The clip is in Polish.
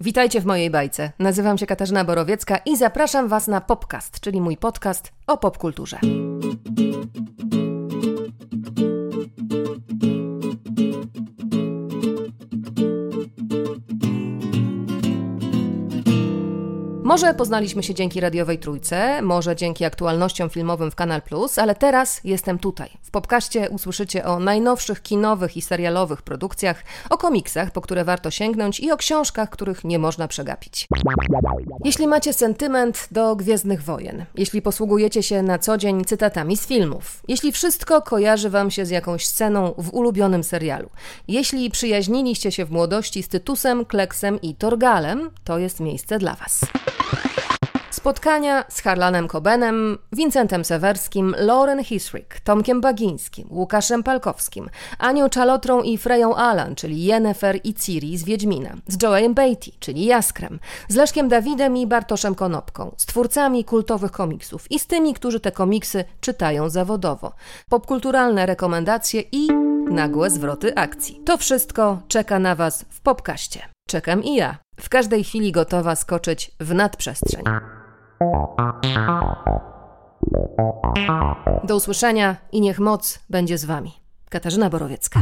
Witajcie w mojej bajce. Nazywam się Katarzyna Borowiecka i zapraszam Was na Popcast, czyli mój podcast o popkulturze. Może poznaliśmy się dzięki radiowej trójce, może dzięki aktualnościom filmowym w Kanal Plus, ale teraz jestem tutaj. W popkaście usłyszycie o najnowszych kinowych i serialowych produkcjach, o komiksach, po które warto sięgnąć i o książkach, których nie można przegapić. Jeśli macie sentyment do Gwiezdnych Wojen, jeśli posługujecie się na co dzień cytatami z filmów, jeśli wszystko kojarzy wam się z jakąś sceną w ulubionym serialu, jeśli przyjaźniliście się w młodości z Tytusem, Kleksem i Torgalem, to jest miejsce dla was. Spotkania z Harlanem Cobenem, Wincentem Sewerskim, Lauren Hisrick, Tomkiem Bagińskim, Łukaszem Palkowskim, Anią Czalotrą i Freją Alan, czyli Jennefer i Ciri z Wiedźmina, z Joe'em Beatty, czyli Jaskrem, z Leszkiem Dawidem i Bartoszem Konopką, z twórcami kultowych komiksów i z tymi, którzy te komiksy czytają zawodowo. Popkulturalne rekomendacje i nagłe zwroty akcji. To wszystko czeka na Was w Popkaście. Czekam i ja. W każdej chwili gotowa skoczyć w nadprzestrzeń. Do usłyszenia i niech moc będzie z Wami. Katarzyna Borowiecka.